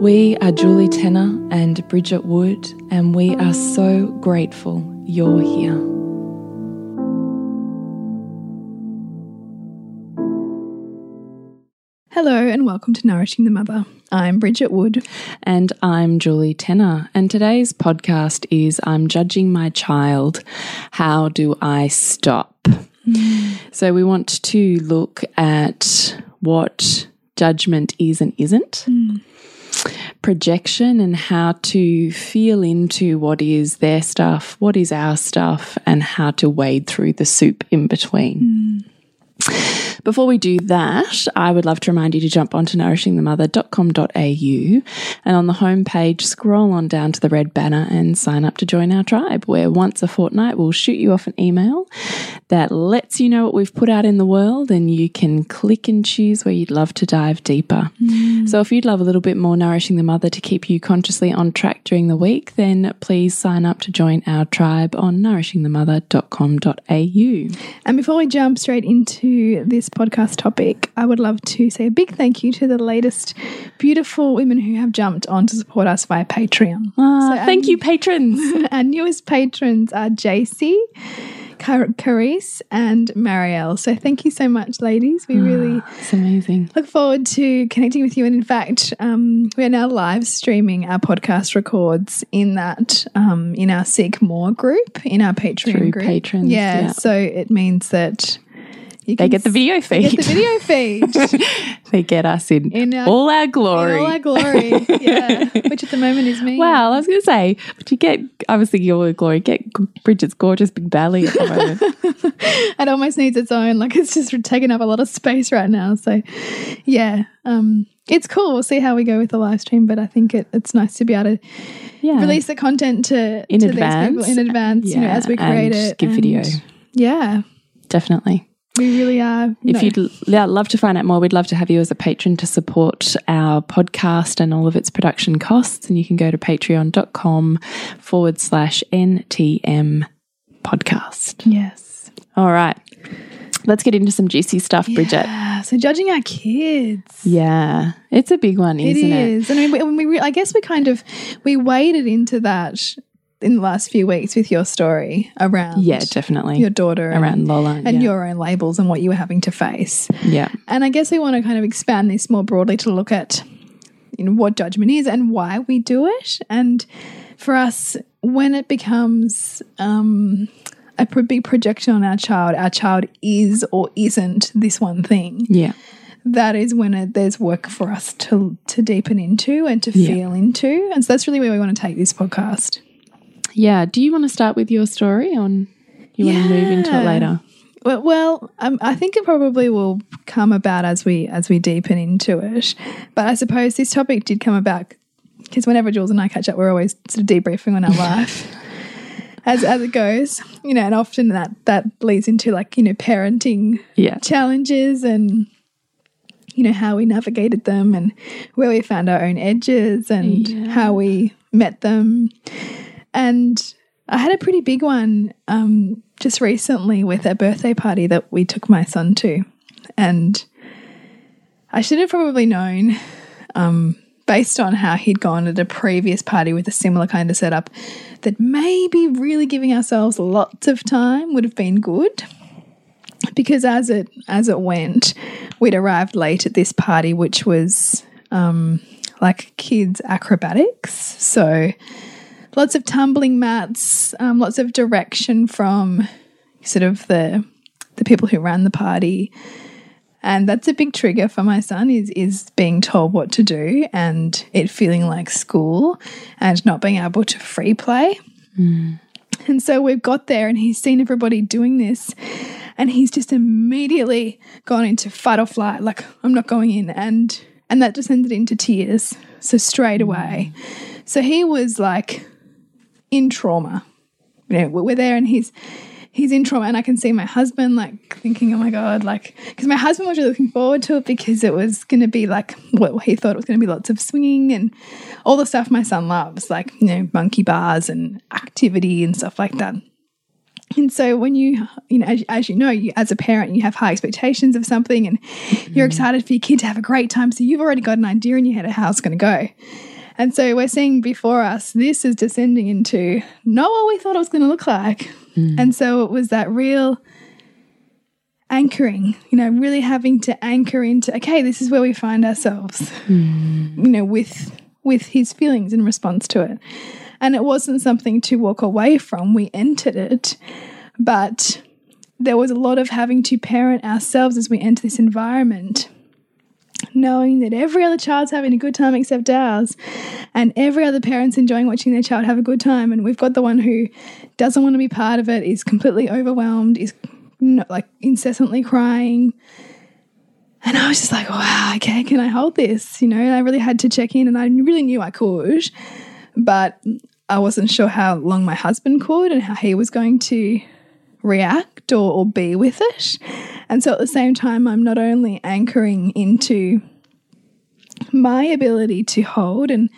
We are Julie Tenner and Bridget Wood, and we are so grateful you're here. Hello, and welcome to Nourishing the Mother. I'm Bridget Wood. And I'm Julie Tenner. And today's podcast is I'm Judging My Child. How do I stop? Mm. So, we want to look at what judgment is and isn't. Mm projection and how to feel into what is their stuff, what is our stuff, and how to wade through the soup in between. Mm. Before we do that, I would love to remind you to jump onto nourishingthemother.com.au and on the homepage, scroll on down to the red banner and sign up to join our tribe, where once a fortnight we'll shoot you off an email that lets you know what we've put out in the world and you can click and choose where you'd love to dive deeper. Mm. So if you'd love a little bit more Nourishing the Mother to keep you consciously on track during the week, then please sign up to join our tribe on nourishingthemother.com.au. And before we jump straight into this podcast topic, I would love to say a big thank you to the latest beautiful women who have jumped on to support us via Patreon. Ah, so thank you, patrons. Our newest patrons are JC. Car Carice and Marielle. So thank you so much, ladies. We really it's amazing. Look forward to connecting with you. And in fact, um, we are now live streaming our podcast records in that um, in our Seek More group in our Patreon Through group. Patrons, yeah, yeah. So it means that they get the video feed. Get the video feed. they get us in, in our, all our glory. In all our glory. Yeah. Which at the moment is me. Well, I was going to say, but you get, I was thinking all the glory, get Bridget's gorgeous big belly at the moment. it almost needs its own. Like it's just taking up a lot of space right now. So, yeah. Um, it's cool. We'll see how we go with the live stream, but I think it, it's nice to be able to yeah. release the content to in to advance, these people in advance, yeah, you know, as we create it. Give video. Yeah, definitely. We really are. If no. you'd love to find out more, we'd love to have you as a patron to support our podcast and all of its production costs. And you can go to patreon.com forward slash NTM podcast. Yes. All right. Let's get into some juicy stuff, Bridget. Yeah. So judging our kids. Yeah. It's a big one, isn't it? It is. I mean, we, we, I guess we kind of, we waded into that in the last few weeks with your story around yeah definitely. your daughter around and, Lola and yeah. your own labels and what you were having to face. Yeah. And I guess we want to kind of expand this more broadly to look at you know what judgment is and why we do it. And for us when it becomes um, a big projection on our child our child is or isn't this one thing. Yeah. That is when it, there's work for us to to deepen into and to yeah. feel into. And so that's really where we want to take this podcast yeah. Do you want to start with your story on you yeah. want to move into it later? Well, well um, I think it probably will come about as we as we deepen into it. But I suppose this topic did come about because whenever Jules and I catch up, we're always sort of debriefing on our life as as it goes, you know, and often that that leads into like you know parenting yeah. challenges and you know how we navigated them and where we found our own edges and yeah. how we met them And I had a pretty big one um, just recently with a birthday party that we took my son to. And I should have probably known, um, based on how he'd gone at a previous party with a similar kind of setup, that maybe really giving ourselves lots of time would have been good. Because as it as it went, we'd arrived late at this party, which was um, like kids acrobatics. So lots of tumbling mats, um, lots of direction from sort of the the people who ran the party. And that's a big trigger for my son is is being told what to do and it feeling like school and not being able to free play. Mm. And so we've got there and he's seen everybody doing this and he's just immediately gone into fight or flight like I'm not going in and and that descended into tears so straight away. So he was like in trauma. You know, we're there and he's he's in trauma and I can see my husband like thinking, oh my God, like, because my husband was really looking forward to it because it was going to be like what he thought it was going to be lots of swinging and all the stuff my son loves, like, you know, monkey bars and activity and stuff like that. And so when you, you know, as, as you know, you, as a parent, you have high expectations of something and you're excited for your kid to have a great time. So you've already got an idea in your head of how it's going to go. And so we're seeing before us, this is descending into not what we thought it was going to look like. Mm. And so it was that real anchoring, you know, really having to anchor into, okay, this is where we find ourselves, mm. you know, with with his feelings in response to it. And it wasn't something to walk away from. We entered it, but there was a lot of having to parent ourselves as we enter this environment knowing that every other child's having a good time except ours, and every other parent's enjoying watching their child have a good time, and we've got the one who doesn't want to be part of it, is completely overwhelmed, is like incessantly crying. And I was just like, wow, okay, can I hold this? You know, I really had to check in, and I really knew I could, but I wasn't sure how long my husband could and how he was going to react or, or be with it. And so at the same time, I'm not only anchoring into my ability to hold and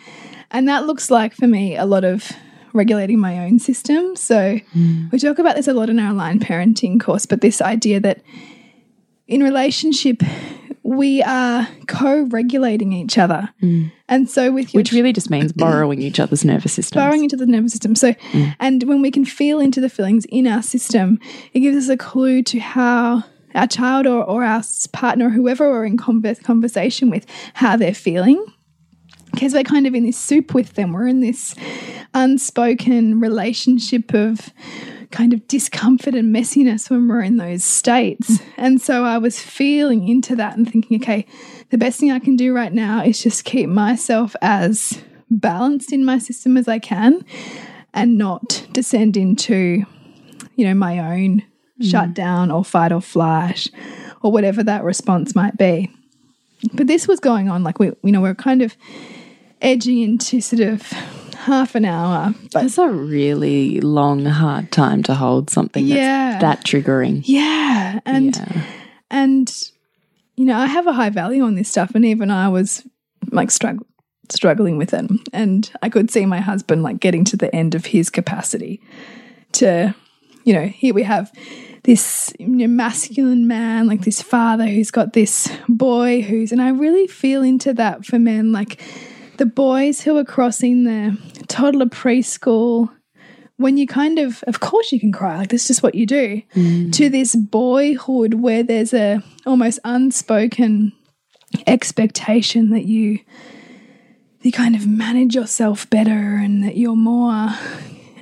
and that looks like for me a lot of regulating my own system. So mm. we talk about this a lot in our aligned parenting course, but this idea that in relationship we are co-regulating each other. Mm. And so with you. Which really just means borrowing each other's nervous system. Borrowing into the nervous system. So mm. and when we can feel into the feelings in our system, it gives us a clue to how our child or, or our partner, or whoever we're in converse, conversation with, how they're feeling. Because we're kind of in this soup with them. We're in this unspoken relationship of kind of discomfort and messiness when we're in those states. And so I was feeling into that and thinking, okay, the best thing I can do right now is just keep myself as balanced in my system as I can and not descend into, you know, my own mm. shut down or fight or flight or whatever that response might be. But this was going on like we you know we're kind of edging into sort of half an hour. But it's a really long, hard time to hold something yeah. that triggering. Yeah. And yeah. and you know, I have a high value on this stuff and even I was like struggling struggling with it. And I could see my husband like getting to the end of his capacity to, you know, here we have this you know, masculine man, like this father who's got this boy who's, and I really feel into that for men, like the boys who are crossing the toddler preschool. When you kind of, of course, you can cry, like that's just what you do, mm. to this boyhood where there's a almost unspoken expectation that you you kind of manage yourself better and that you're more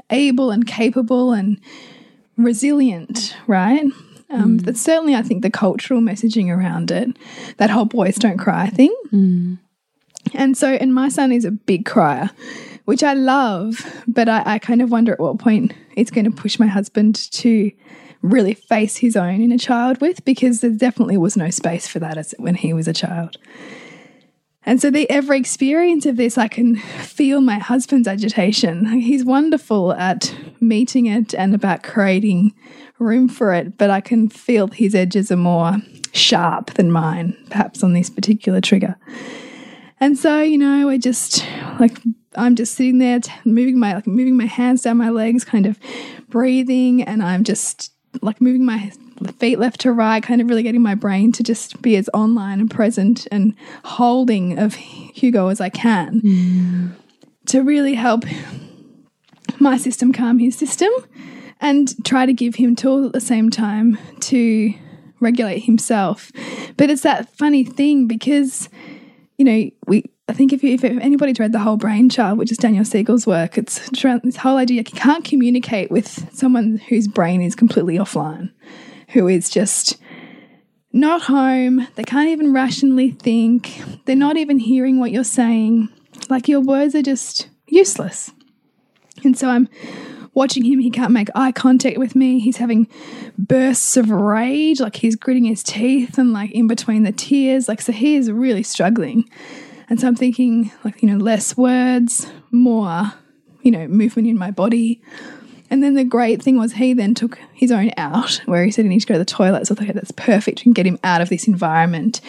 able and capable and resilient, right? Um, mm. But certainly, I think the cultural messaging around it, that whole boys don't cry thing. Mm. And so, and my son is a big crier, which I love, but I, I kind of wonder at what point it's going to push my husband to really face his own inner child with, because there definitely was no space for that as, when he was a child. And so, the every experience of this, I can feel my husband's agitation. He's wonderful at meeting it and about creating room for it, but I can feel his edges are more sharp than mine, perhaps on this particular trigger. And so, you know, we're just like I'm just sitting there moving my like moving my hands down my legs, kind of breathing, and I'm just like moving my feet left to right, kind of really getting my brain to just be as online and present and holding of Hugo as I can mm. to really help my system calm his system and try to give him tools at the same time to regulate himself. But it's that funny thing because, you know, we I think if, you, if anybody's read the whole brain child, which is Daniel Siegel's work, it's this whole idea you can't communicate with someone whose brain is completely offline, who is just not home. They can't even rationally think. They're not even hearing what you're saying. Like your words are just useless. And so I'm watching him, he can't make eye contact with me. He's having bursts of rage, like he's gritting his teeth and like in between the tears. Like, so he is really struggling. And so I'm thinking, like, you know, less words, more, you know, movement in my body. And then the great thing was he then took his own out where he said he needs to go to the toilet. So I thought, okay, that's perfect. We can get him out of this environment.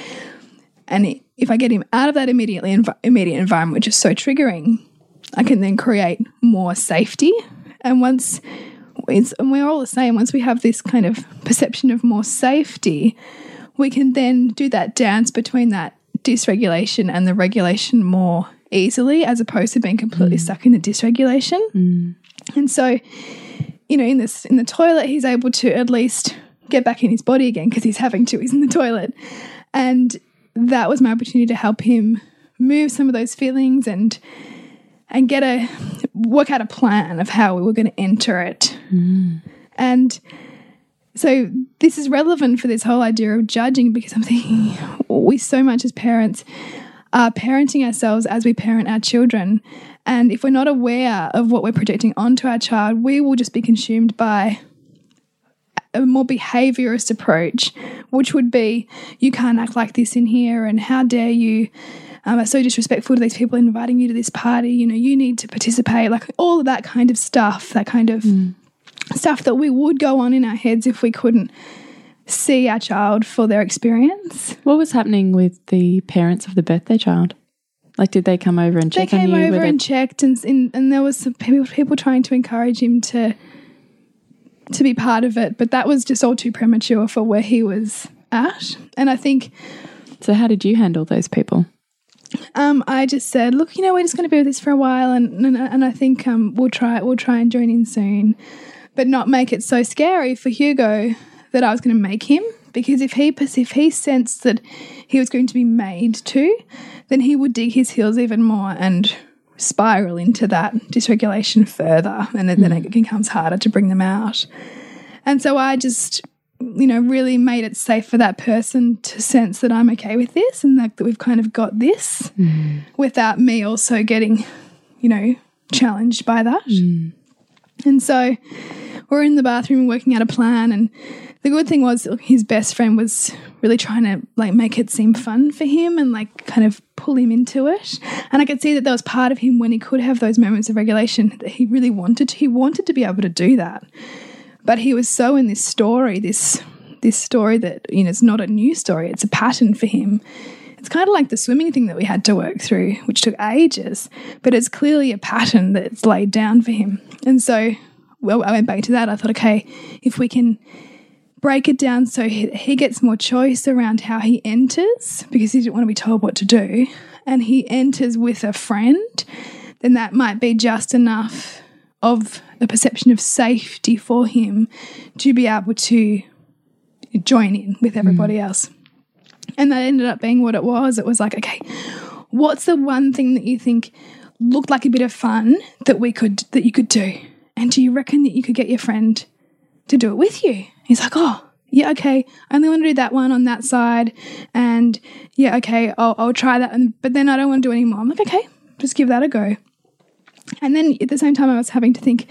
And if I get him out of that immediately immediate environment, which is so triggering, I can then create more safety and once it's, and we're all the same, once we have this kind of perception of more safety, we can then do that dance between that dysregulation and the regulation more easily, as opposed to being completely mm. stuck in the dysregulation. Mm. And so, you know, in this in the toilet, he's able to at least get back in his body again because he's having to. He's in the toilet, and that was my opportunity to help him move some of those feelings and and get a work out a plan of how we were going to enter it. Mm. And so this is relevant for this whole idea of judging because I'm thinking we so much as parents are parenting ourselves as we parent our children. And if we're not aware of what we're projecting onto our child, we will just be consumed by a more behaviorist approach, which would be you can't act like this in here, and how dare you um, are so disrespectful to these people inviting you to this party. You know, you need to participate, like all of that kind of stuff, that kind of mm. stuff that we would go on in our heads if we couldn't see our child for their experience. What was happening with the parents of the birthday child? Like, did they come over and check they came over and checked, and, and and there was some people, people trying to encourage him to to be part of it, but that was just all too premature for where he was at. And I think. So, how did you handle those people? Um, I just said, look, you know, we're just going to be with this for a while, and and, and I think um, we'll try we'll try and join in soon, but not make it so scary for Hugo that I was going to make him because if he if he sensed that he was going to be made to, then he would dig his heels even more and spiral into that dysregulation further, and then, mm. then it becomes harder to bring them out. And so I just you know, really made it safe for that person to sense that I'm okay with this and that, that we've kind of got this mm. without me also getting, you know, challenged by that. Mm. And so we're in the bathroom working out a plan and the good thing was his best friend was really trying to like make it seem fun for him and like kind of pull him into it. And I could see that there was part of him when he could have those moments of regulation that he really wanted to. He wanted to be able to do that. But he was so in this story, this this story that you know it's not a new story; it's a pattern for him. It's kind of like the swimming thing that we had to work through, which took ages, but it's clearly a pattern that's laid down for him. And so, well, I went back to that. I thought, okay, if we can break it down so he, he gets more choice around how he enters because he didn't want to be told what to do, and he enters with a friend, then that might be just enough of the perception of safety for him to be able to join in with everybody mm. else. And that ended up being what it was. It was like, okay, what's the one thing that you think looked like a bit of fun that we could that you could do? And do you reckon that you could get your friend to do it with you? He's like, oh, yeah, okay. I only want to do that one on that side, and yeah, okay, I'll, I'll try that. And but then I don't want to do any more. I'm like, okay, just give that a go. And then at the same time, I was having to think,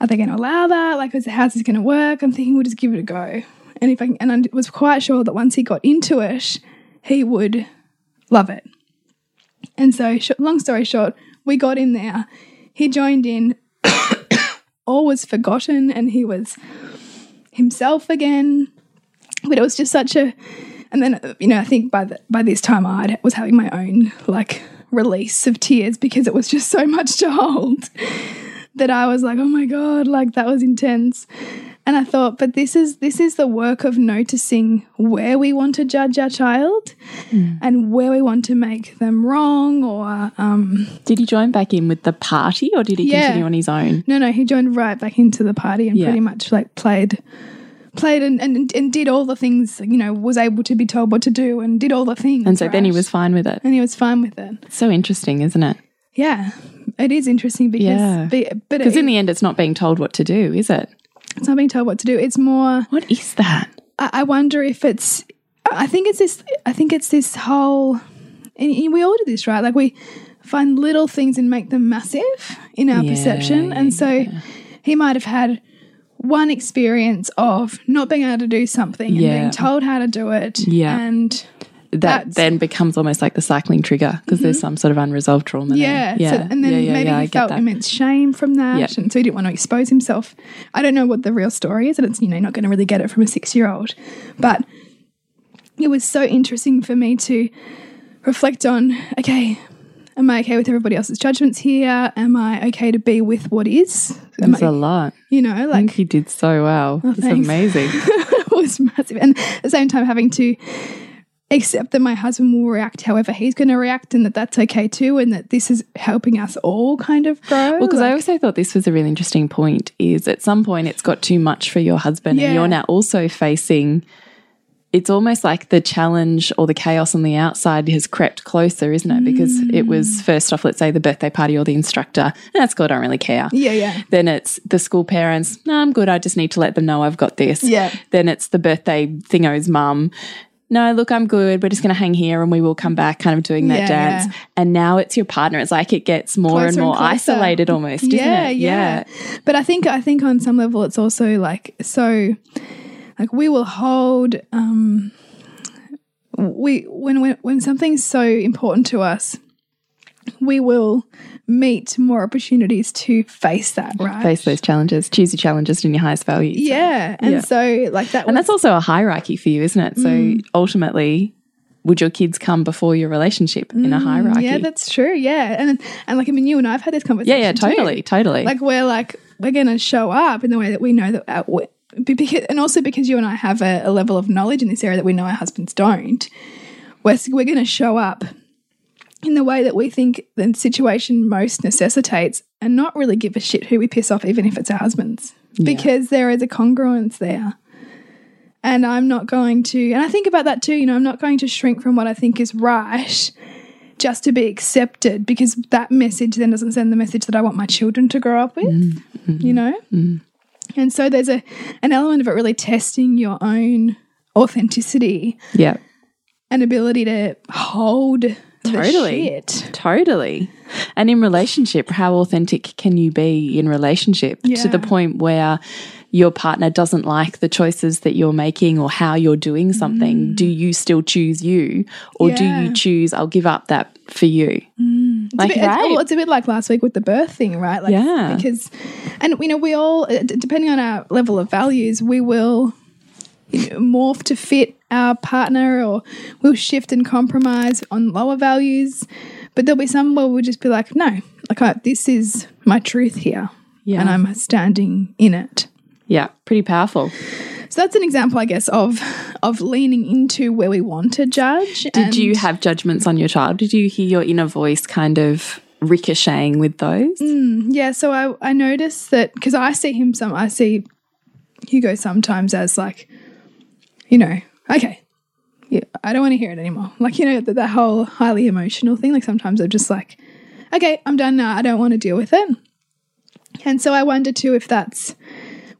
are they going to allow that? Like, is, how's this going to work? I'm thinking we'll just give it a go. And if I and I was quite sure that once he got into it, he would love it. And so, long story short, we got in there. He joined in. All was forgotten, and he was himself again. But it was just such a. And then you know, I think by the, by this time I was having my own like release of tears because it was just so much to hold that I was like, oh my God, like that was intense. And I thought, but this is this is the work of noticing where we want to judge our child Mm. and where we want to make them wrong or um Did he join back in with the party or did he Yeah. continue on his own? no no he joined right back into the party and Yeah. pretty much like played played and, and and did all the things you know was able to be told what to do and did all the things And so then he was fine with it. and he was fine with it So interesting, isn't it? yeah it is interesting because Yeah. but Because in the end, it's not being told what to do, is it? it's not being told what to do it's more What is that? I, I wonder if it's I think it's this I think it's this whole and we all do this right like we find little things and make them massive in our Yeah, perception and so he might have had one experience of not being able to do something and being told how to do it Yeah. and That Mm-hmm. then becomes almost like the cycling trigger because there's some sort of unresolved trauma. yeah, there. So, and then Yeah, yeah, maybe yeah, he felt immense shame from that, Yeah. and so he didn't want to expose himself. I don't know what the real story is, and it's you know not going to really get it from a six year old, but it was so interesting for me to reflect on. Okay, am I okay with everybody else's judgments here? Am I okay to be with what is? Am There's I, a lot. you know, I think like he did so well. it's Oh, thanks. amazing. it was massive, and at the same time having to accept that my husband will react however he's going to react and that that's okay too and that this is helping us all kind of grow Well, because I also thought this was a really interesting point. Is at some point it's got too much for your husband, Yeah. and you're now also facing. It's almost like the challenge or the chaos on the outside has crept closer, isn't it? Because it was Mm. first off, let's say the birthday party or the instructor. That's cool. I don't really care. Yeah, yeah. Then it's the school parents. No, I'm good. I just need to let them know I've got this. Yeah. Then it's the birthday thingo's mum. No, look, I'm good. We're just going to hang here and we will come back, kind of doing that Yeah, dance. yeah. And now it's your partner. It's like it gets more Closer and and more closer. isolated almost, isn't yeah, it? yeah, But I think I think on some level it's also like so like we will hold um we when when when something's so important to us we will meet more opportunities to face that, right? Face those challenges. Choose your challenges and your highest values. Yeah. And Yeah. so like that And that's also a hierarchy for you, isn't it? So Mm. ultimately, would your kids come before your relationship in a hierarchy? Mm, Yeah, that's true. Yeah. And and like I mean you and I've had this conversation. yeah, too. totally, totally. like we're like we're going to show up in the way that we know that be- because, and also because you and I have a, a level of knowledge in this area that we know our husbands don't we're, we're going to show up in the way that we think the situation most necessitates and not really give a shit who we piss off even if it's our husbands. Because there is a congruence there. And I'm not going to and I think about that too you know I'm not going to shrink from what I think is right just to be accepted because that message then doesn't send the message that I want my children to grow up with, mm-hmm. you know? Mm-hmm. And so there's a an element of it really testing your own authenticity yeah, and ability to hold Totally. shit. totally. And in relationship, how authentic can you be in relationship to the point where your partner doesn't like the choices that you're making or how you're doing something? Do you still choose you, or do Mm. You choose I'll give up that for you? It's Like a bit, it's, well, it's a bit like last week with the birth thing, right? Like, Yeah. Because, and you know, we all, uh, depending on our level of values, we will you know, morph to fit our partner or we'll shift and compromise on lower values. But there'll be some where we'll just be like, no, like, I, this is my truth here. Yeah. And I'm standing in it. Yeah, pretty powerful. So that's an example, I guess, of of leaning into where we want to judge. Did you have judgments on your child? Did you hear your inner voice kind of ricocheting with those? Mm, yeah, so I I noticed that because I see him some I see Hugo sometimes as like, you know, okay, yeah, I don't want to hear it anymore. Like you know that that whole highly emotional thing. Like sometimes I'm just like, okay, I'm done now. I don't want to deal with it. And so I wonder too if that's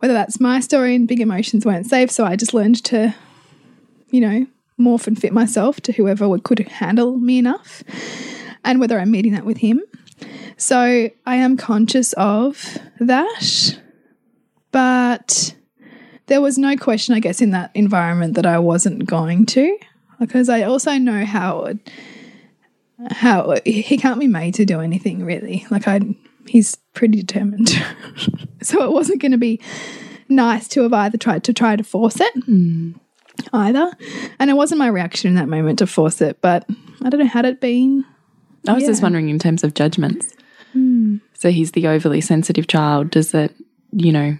whether that's my story and big emotions weren't safe. So I just learned to, you know, morph and fit myself to whoever could handle me enough, and whether I'm meeting that with him. So I am conscious of that, but there was no question, I guess, in that environment that I wasn't going to, because I also know how how he can't be made to do anything really. Like I, he's pretty determined, so it wasn't going to be nice to have either tried to try to force it. Hmm. Either, and it wasn't my reaction in that moment to force it, but I don't know had it been I was just wondering in terms of judgments. Hmm. So he's the overly sensitive child. Does that, you know,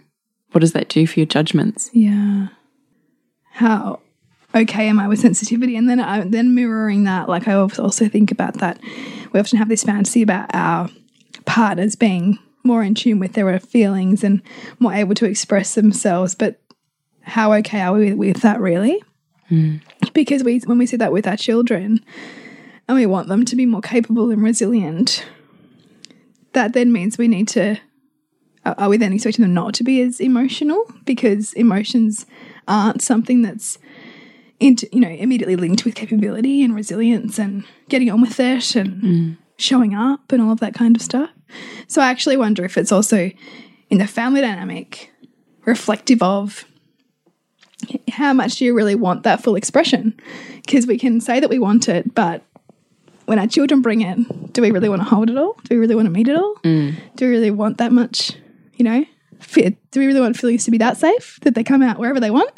what does that do for your judgments? Yeah. How okay am I with sensitivity? And then I then mirroring that, like I also think about that. We often have this fantasy about our partners being more in tune with their feelings and more able to express themselves. But how okay are we with that really? Hmm. Because we when we see that with our children and we want them to be more capable and resilient, that then means we need to are are we then expecting them not to be as emotional because emotions aren't something that's into, you know immediately linked with capability and resilience and getting on with it and hmm. Showing up and all of that kind of stuff. So i actually wonder if it's also in the family dynamic reflective of how much do you really want that full expression? Because we can say that we want it but when our children bring it do we really want to hold it all? Do we really want to meet it all? Mm. Do we really want that much you know fit do we really want feelings to be that safe that they come out wherever they want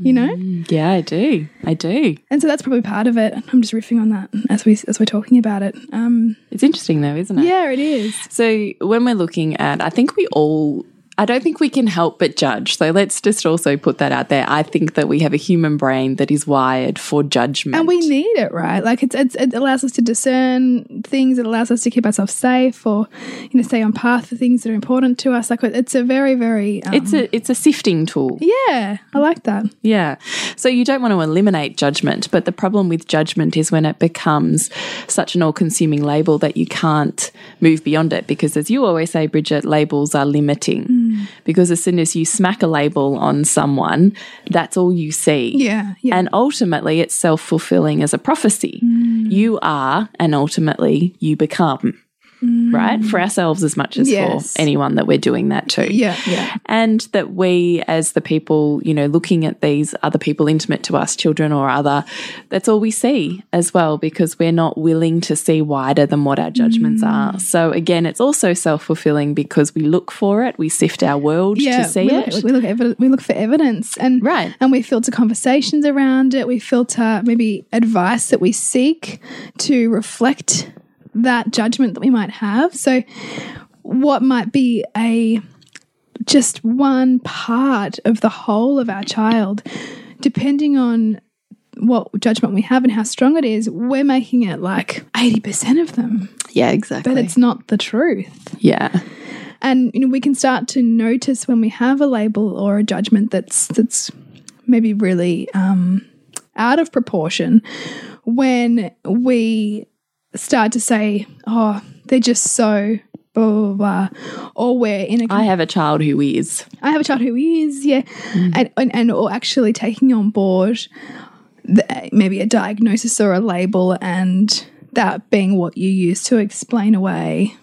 you know Yeah, I do. I do. and so that's probably part of it i'm just riffing on that as we as we're talking about it um It's interesting though, isn't it? yeah it is So when we're looking at, I think we all, I don't think we can help but judge. So let's just also put that out there. I think that we have a human brain that is wired for judgment. and we need it right like it's, it's it allows us to discern things it allows us to keep ourselves safe or you know stay on path for things that are important to us like it's a very very um, it's a it's a sifting tool. yeah i like that Yeah. So you don't want to eliminate judgment, but the problem with judgment is when it becomes such an all consuming label that you can't move beyond it. Because as you always say, Bridget, labels are limiting. Mm. Because as soon as you smack a label on someone, that's all you see. yeah yeah And ultimately, it's self fulfilling as a prophecy. Mm. You are, and ultimately, you become. Right? For ourselves as much as Yes. for anyone that we're doing that to yeah yeah and that we as the people you know looking at these other people intimate to us children or other that's all we see as well because we're not willing to see wider than what our judgments Mm. are so again it's also self-fulfilling because we look for it we sift our world to see we it we look, we look for evidence and Right. and we filter conversations around it we filter maybe advice that we seek to reflect that judgment that we might have. So what might be a just one part of the whole of our child depending on what judgment we have and how strong it is we're making it like 80% of them. Yeah exactly. But it's not the truth. Yeah. And you know we can start to notice when we have a label or a judgment that's that's maybe really um, out of proportion when we start to say oh they're just so blah blah blah or we're in a i have a child who is. I have a child who is, yeah, mm. and, and and or actually taking on board the, maybe a diagnosis or a label, and that being what you use to explain away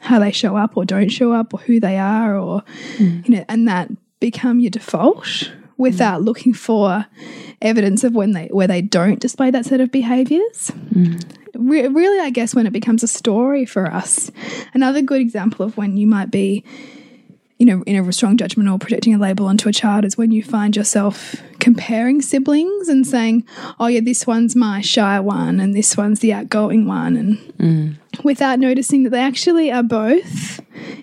how they show up or don't show up, or who they are, or mm. you know, and that become your default without mm. looking for evidence of when they where they don't display that set of behaviors mm. re really, I guess, when it becomes a story for us. Another good example of when you might be, you know, in a strong judgment or projecting a label onto a child is when you find yourself comparing siblings and saying, oh, yeah, this one's my shy one and this one's the outgoing one. And mm. without noticing that they actually are both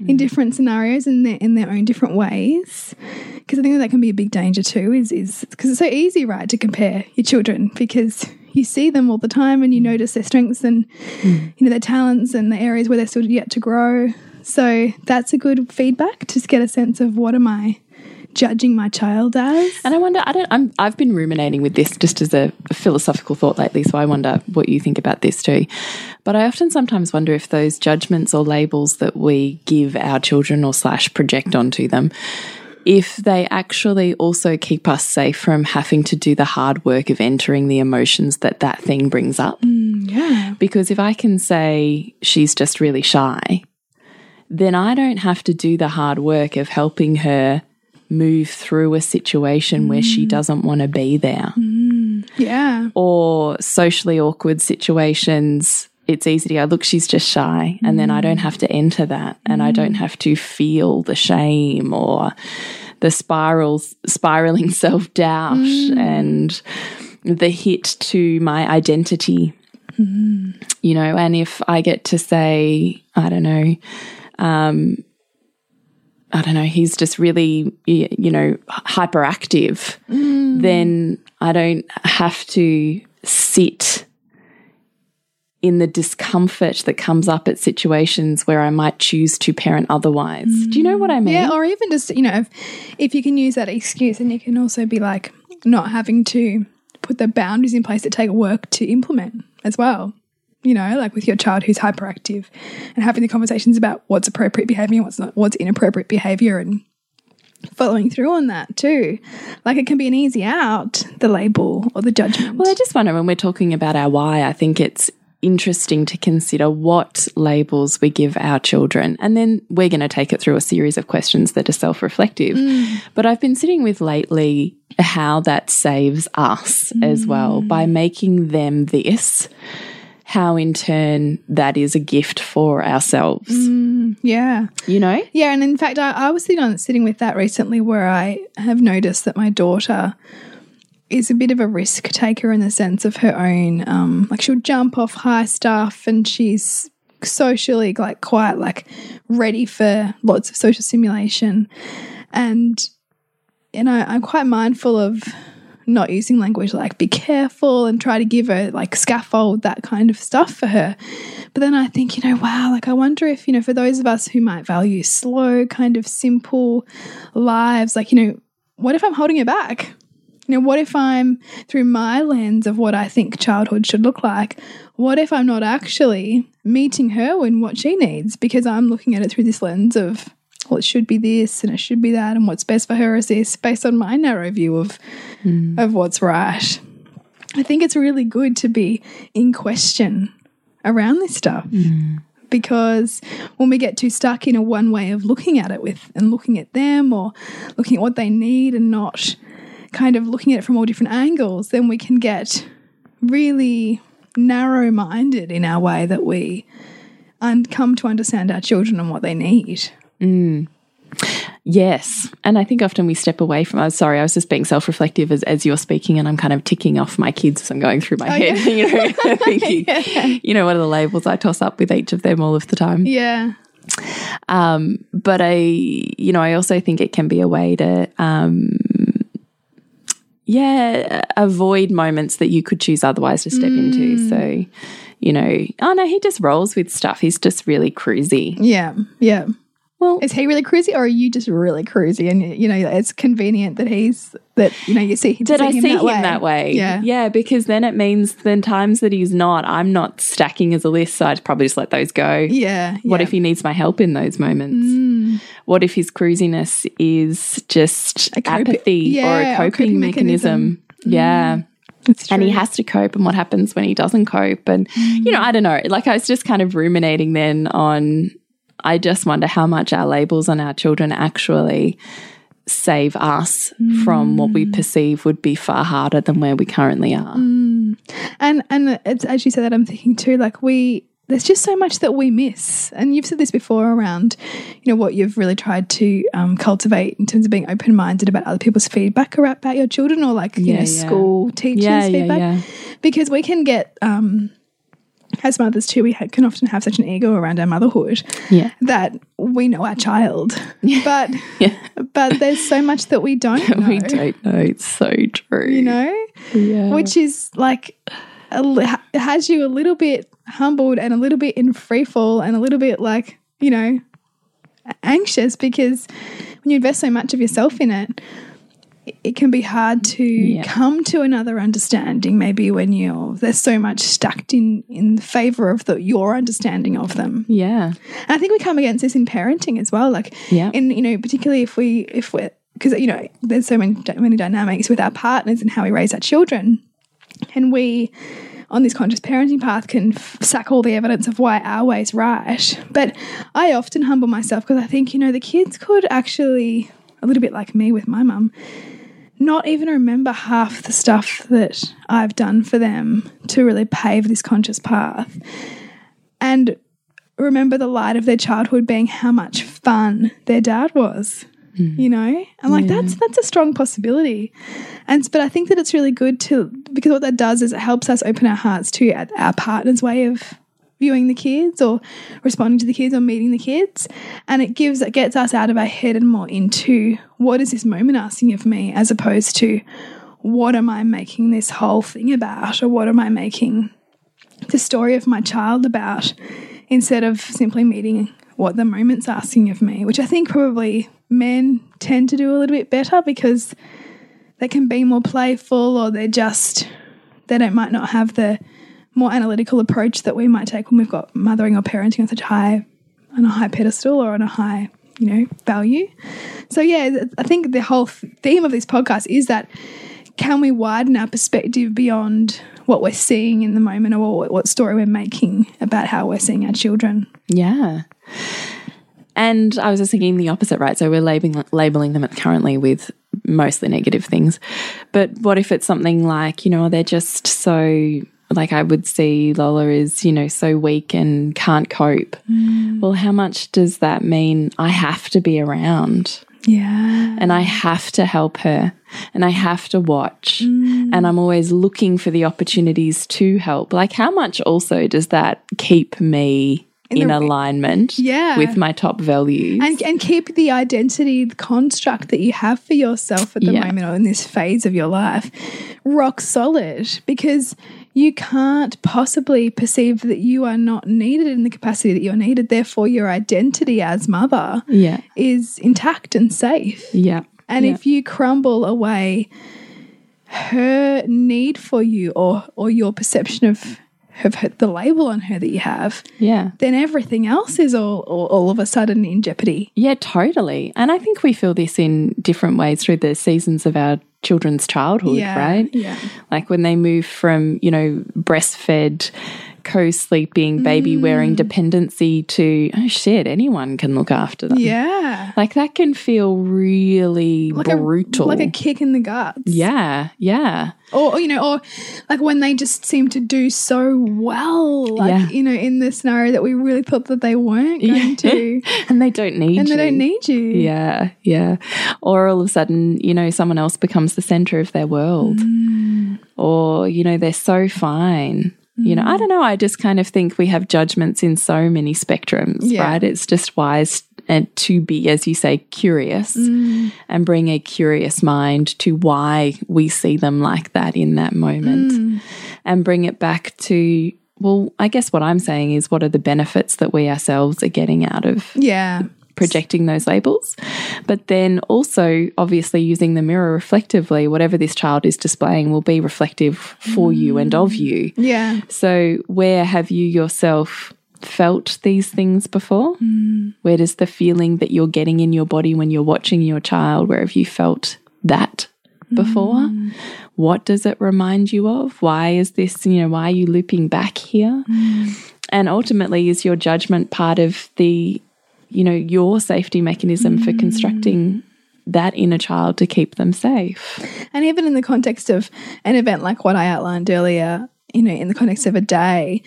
in mm. different scenarios in their, in their own different ways. Because I think that, that can be a big danger too, is is because it's so easy, right, to compare your children because you see them all the time and you mm. notice their strengths and you know their talents and the areas where they're still yet to grow. So that's a good feedback to get a sense of what am I judging my child as. And I wonder, I don't, I'm, I've been ruminating with this just as a, a philosophical thought lately, so I wonder what you think about this too. But I often sometimes wonder if those judgments or labels that we give our children or slash project onto them, if they actually also keep us safe from having to do the hard work of entering the emotions that that thing brings up. Mm, yeah. Because if I can say she's just really shy, then I don't have to do the hard work of helping her move through a situation where she mm. doesn't want to be there. Mm. Yeah. Or socially awkward situations, it's easy to go, look, she's just shy. And then I don't mm. have to enter that and I don't have to feel the shame or the spirals, spiraling self doubt and the hit to my identity You know, and if I get to say, I don't know, um, I don't know, he's just really, you know, hyperactive, then I don't have to sit in the discomfort that comes up at situations where I might choose to parent otherwise. Do you know what I mean? Yeah, or even just, you know, if, if you can use that excuse and you can also be like not having to put the boundaries in place that take work to implement as well. You know, like with your child who's hyperactive and having the conversations about what's appropriate behavior and what's not, what's inappropriate behavior and following through on that too. Like it can be an easy out, the label or the judgment. Well, I just wonder when we're talking about our why, I think it's interesting to consider what labels we give our children. And then we're going to take it through a series of questions that are self reflective. Mm. But I've been sitting with lately how that saves us as well by mm. making them this. How in turn that is a gift for ourselves, yeah. you know? Yeah, and in fact, I, I was sitting on sitting with that recently, where I have noticed that my daughter is a bit of a risk taker in the sense of her own. Um, like she'll jump off high stuff, and she's socially like quite like ready for lots of social stimulation, and and I, I'm quite mindful of not using language like be careful and try to give her like scaffold that kind of stuff for her. But then I think, you know, wow, like I wonder if, you know, for those of us who might value slow, kind of simple lives, like, you know, what if I'm holding her back? You know, what if I'm through my lens of what I think childhood should look like? What if I'm not actually meeting her in what she needs because I'm looking at it through this lens of, well, it should be this and it should be that, and what's best for her is this, based on my narrow view of hmm. of what's right. I think it's really good to be in question around this stuff hmm. because when we get too stuck in a one way of looking at it with and looking at them or looking at what they need and not kind of looking at it from all different angles, then we can get really narrow minded in our way that we and come to understand our children and what they need. Yes. And I think often we step away from, I'm sorry, I was just being self reflective as, as you're speaking and I'm kind of ticking off my kids as I'm going through my head, you know, thinking, you know, what are the labels I toss up with each of them all of the time. Yeah. Um, but I, you know, I also think it can be a way to, um, yeah, avoid moments that you could choose otherwise to step into. So, you know, oh no, he just rolls with stuff. He's just really cruisy. Yeah. Yeah. Well, Is he really cruisy or are you just really cruisy? And, you know, it's convenient that he's, that, you know, you see him, did I him see that him way. that way? Yeah. Yeah, because then it means then times that he's not, I'm not stacking as a list, so I'd probably just let those go. Yeah. What yeah. if he needs my help in those moments? Mm. What if his cruisiness is just A apathy or yeah, a or coping, coping mechanism? Mm. Yeah. It's And he has to cope, and what happens when he doesn't cope? And, you know, mm. I don't know. Like, I was just kind of ruminating then on, I just wonder how much our labels on our children actually save us from what we perceive would be far harder than where we currently are. and and it's as you said that I'm thinking too, like we there's just so much that we miss. And you've said this before around, you know, what you've really tried to um, cultivate in terms of being open minded about other people's feedback about, about your children or like, you Yeah, know, yeah. school teachers' Yeah, feedback. Because we can get, um, as mothers too, we can often have such an ego around our motherhood Yeah. that we know our child. But Yeah. but there's so much that we don't know. We don't know. It's so true. You know? Yeah. which is like a, has you a little bit humbled and a little bit in free fall and a little bit like you know anxious because when you invest so much of yourself in it it- can be hard to come to another understanding maybe when you're there's so much stacked in in favor of the your understanding of them yeah. and I think we come against this in parenting as well. Like, Yeah. in you know, particularly if we if we're because you know there's so many many dynamics with our partners and how we raise our children, and we on this conscious parenting path can f- suck all the evidence of why our way's right. But I often humble myself because I think you know the kids could actually a little bit like me with my mum. Not even remember half the stuff that I've done for them to really pave this conscious path. And remember the light of their childhood being how much fun their dad was. Hmm. You know, and like that's that's a strong possibility, and but I think that it's really good to because what that does is it helps us open our hearts to our partner's way of viewing the kids or responding to the kids or meeting the kids, and it gives it gets us out of our head and more into what is this moment asking of me, as opposed to what am I making this whole thing about, or what am I making the story of my child about instead of simply meeting what the moment's asking of me, which I think probably men tend to do a little bit better because they can be more playful or they're just, they don't might not have the more analytical approach that we might take when we've got mothering or parenting on such high, on a high pedestal or on a high, you know, value. So yeah, I think the whole theme of this podcast is that can we widen our perspective beyond what we're seeing in the moment or what, story we're making about how we're seeing our children? Yeah. And I was just thinking the opposite, right? So we're labeling labeling them currently with mostly negative things. But what if it's something like, you know, they're just so like I would see Lola is, you know, so weak and can't cope. Mm. Well, how much does that mean I have to be around? Yeah. and I have to help her and I have to watch mm. and I'm always looking for the opportunities to help. Like, how much also does that keep me in, the- alignment Yeah. with my top values? And, and keep the identity, the construct that you have for yourself at the Yeah. moment or in this phase of your life rock solid because you can't possibly perceive that you are not needed in the capacity that you're needed. Therefore, your identity as mother yeah. is intact and safe. Yeah. And Yeah. if you crumble away her need for you or or your perception of of her, the label on her that you have, Yeah. then everything else is all, all all of a sudden in jeopardy. Yeah, totally. And I think we feel this in different ways through the seasons of our children's childhood, right? Yeah. Like when they move from, you know, breastfed, co sleeping, baby Mm. wearing dependency to, oh shit, anyone can look after them. Yeah. Like that can feel really Like brutal. A, like a kick in the guts. yeah, yeah. Or, or, you know, or like when they just seem to do so well, like, Yeah. you know, in the scenario that we really thought that they weren't going Yeah. to. And they don't need you. And you. they don't need you. Yeah, yeah. Or all of a sudden, you know, someone else becomes the center of their world. Mm. Or, you know, they're so fine. You know, I Mm. don't know. I just kind of think we have judgments in so many spectrums, Yeah. right? It's just wise and to be, as you say, curious Mm. and bring a curious mind to why we see them like that in that moment Mm. and bring it back to, well, I guess what I'm saying is what are the benefits that we ourselves are getting out of Yeah. Projecting those labels, but then also obviously using the mirror reflectively, whatever this child is displaying will be reflective for you and of mm. you. Yeah. So, where have you yourself felt these things before? Mm. Where does the feeling that you're getting in your body when you're watching your child, where have you felt that mm. before? What does it remind you of? Why is this, you know, why are you looping back here? And ultimately, is your judgment part of the, you know, your safety mechanism for constructing mm. that inner child to keep them safe? And even in the context of an event like what I outlined earlier, you know, in the context of a day,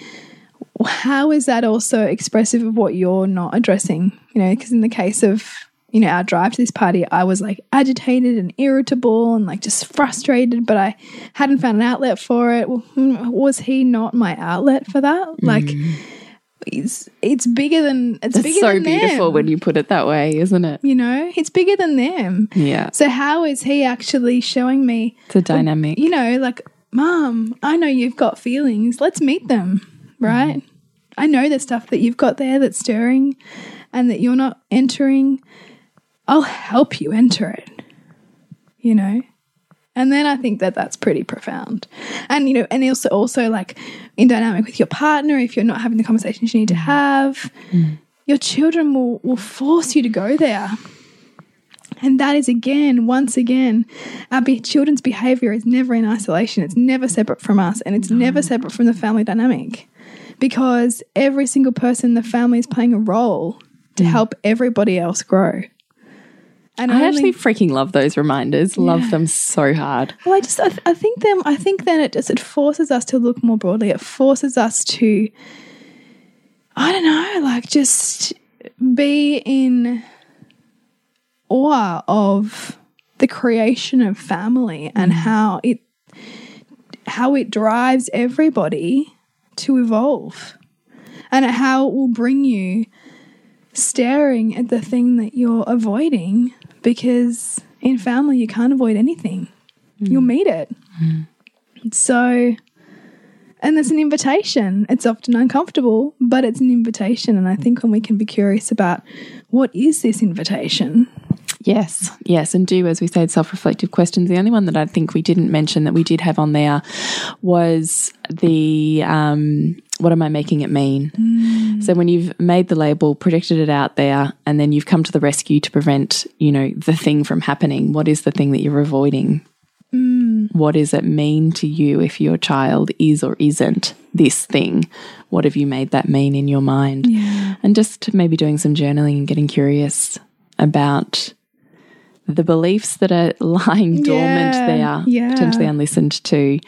how is that also expressive of what you're not addressing? You know, because in the case of, you know, our drive to this party, I was like agitated and irritable and like just frustrated, but I hadn't found an outlet for it. Was he not my outlet for that? Like, mm. It's it's bigger than it's It's bigger so than beautiful them, when you put it that way, isn't it? you know, it's bigger than them. Yeah. So how is he actually showing me It's a dynamic. you know, like, Mom, I know you've got feelings. Let's meet them, mm-hmm. right? I know the stuff that you've got there that's stirring and that you're not entering. I'll help you enter it, you know? And then I think that that's pretty profound. And, you know, and also, also like in dynamic with your partner, if you're not having the conversations you need to have, mm. your children will, will force you to go there. And that is again, once again, our be- children's behavior is never in isolation. It's never separate from us, and it's never separate from the family dynamic, because every single person in the family is playing a role to mm. help everybody else grow. And I actually freaking love those reminders. Love them so hard. well, I just I, th- I think them I think then it just it forces us to look more broadly. It forces us to I don't know, like just be in awe of the creation of family and mm. how it how it drives everybody to evolve and how it will bring you staring at the thing that you're avoiding because in family you can't avoid anything. You'll mm. meet it. Mm. So and it's an invitation. It's often uncomfortable, but it's an invitation. And I think when we can be curious about what is this invitation, Yes, yes, and do as we said, self-reflective questions. The only one that I think we didn't mention that we did have on there was the um, what am I making it mean? So when you've made the label, projected it out there, and then you've come to the rescue to prevent, you know, the thing from happening. What is the thing that you're avoiding? What does it mean to you if your child is or isn't this thing? What have you made that mean in your mind? Yeah. And just maybe doing some journaling and getting curious about the beliefs that are lying dormant Yeah, there, yeah. potentially unlistened to,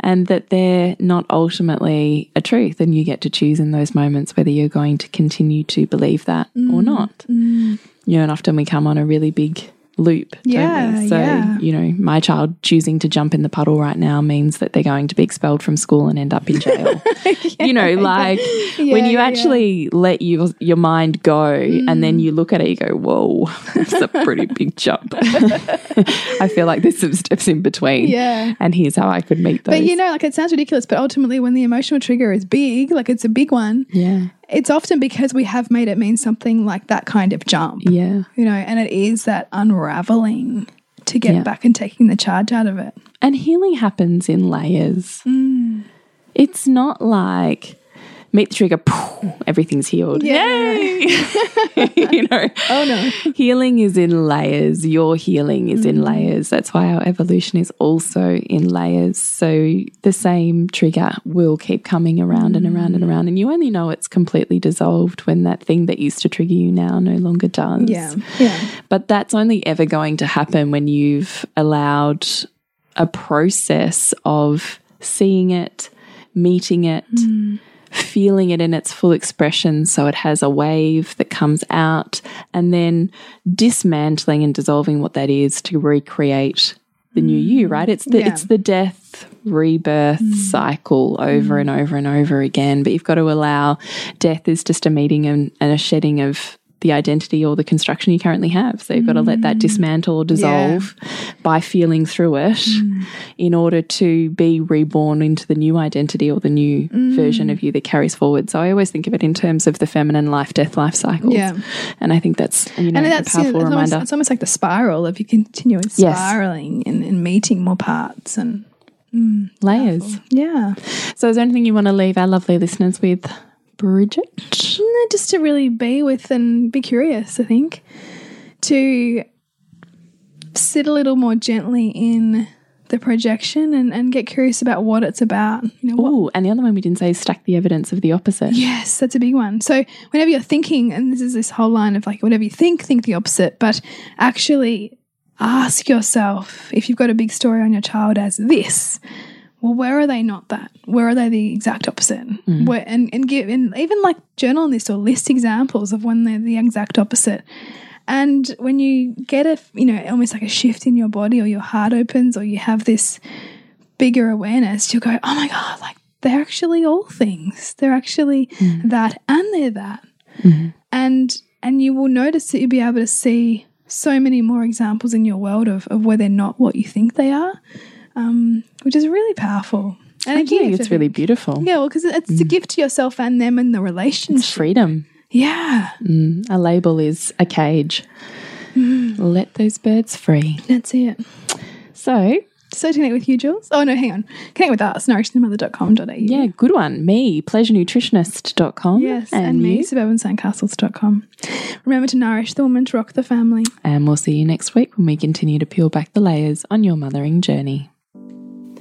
and that they're not ultimately a truth. And you get to choose in those moments whether you're going to continue to believe that Mm. or not. You know, and often we come on a really big loop. don't? Yeah, So, yeah. you know, my child choosing to jump in the puddle right now means that they're going to be expelled from school and end up in jail. you know, like when you yeah, Mm. actually let your your mind go and then you look at it, you go, "Whoa, it's a pretty big jump." I feel like there's some steps in between. Yeah. and here's how I could meet those. But you know, like it sounds ridiculous, but ultimately, when the emotional trigger is big, like it's a big one, yeah, it's often because we have made it mean something like that kind of jump, yeah. you know, and it is that unraveling to get Yeah. back and taking the charge out of it. And healing happens in layers. Mm. It's not like meet the trigger, poof, everything's healed. Yeah. Yay! you know. Oh no. Healing is in layers. Your healing is Mm. in layers. That's why our evolution is also in layers. So the same trigger will keep coming around and around and around. And you only know it's completely dissolved when that thing that used to trigger you now no longer does. Yeah. Yeah. But that's only ever going to happen when you've allowed a process of seeing it, meeting it, feeling it in its full expression. So it has a wave that comes out and then dismantling and dissolving what that is to recreate the new you, mm. right? It's the Yeah. it's the death rebirth mm. cycle over mm. and over and over again. But you've got to allow death is just a meeting and, and a shedding of the identity or the construction you currently have. So you've got to let that mm. dismantle or dissolve by feeling through it mm. in order to be reborn into the new identity or the new mm. version of you that carries forward. So I always think of it in terms of the feminine life, death, life cycles. Yeah. And I think that's you know And that's know, powerful it's, almost, reminder. it's almost like the spiral of you continuing Yes. spiraling and, and meeting more parts and Layers. yeah. So is there anything you want to leave our lovely listeners with, Bridget? No, just to really be with and be curious, I think. To sit a little more gently in the projection and, and get curious about what it's about. You know, Ooh, and the other one we didn't say is stack the evidence of the opposite. Yes, that's a big one. So whenever you're thinking, and this is this whole line of like, whatever you think, think the opposite, but actually ask yourself if you've got a big story on your child as this. Well, where are they not that? Where are they the exact opposite? Mm. Where and, and give and even like journal this or list examples of when they're the exact opposite. And when you get a you know almost like a shift in your body or your heart opens or you have this bigger awareness, you'll go, oh my God, like they're actually all things. They're actually mm. that and they're that. Mm-hmm. And and you will notice that you'll be able to see so many more examples in your world of, of where they're not what you think they are, um, which is really powerful. And I again, think it's really beautiful. yeah, well, because it's a gift to yourself and them and the It's relationship. freedom. Yeah, A label is a cage. Mm. Let those birds free. that's it. So, So to connect with you, Jules. Oh no, hang on. Connect with us, nourishthemother.com.au. yeah, good one. Me, pleasurenutritionist.com. Yes, and, me, suburbansandcastles.com. Remember to nourish the woman to rock the family. And we'll see you next week when we continue to peel back the layers on your mothering journey.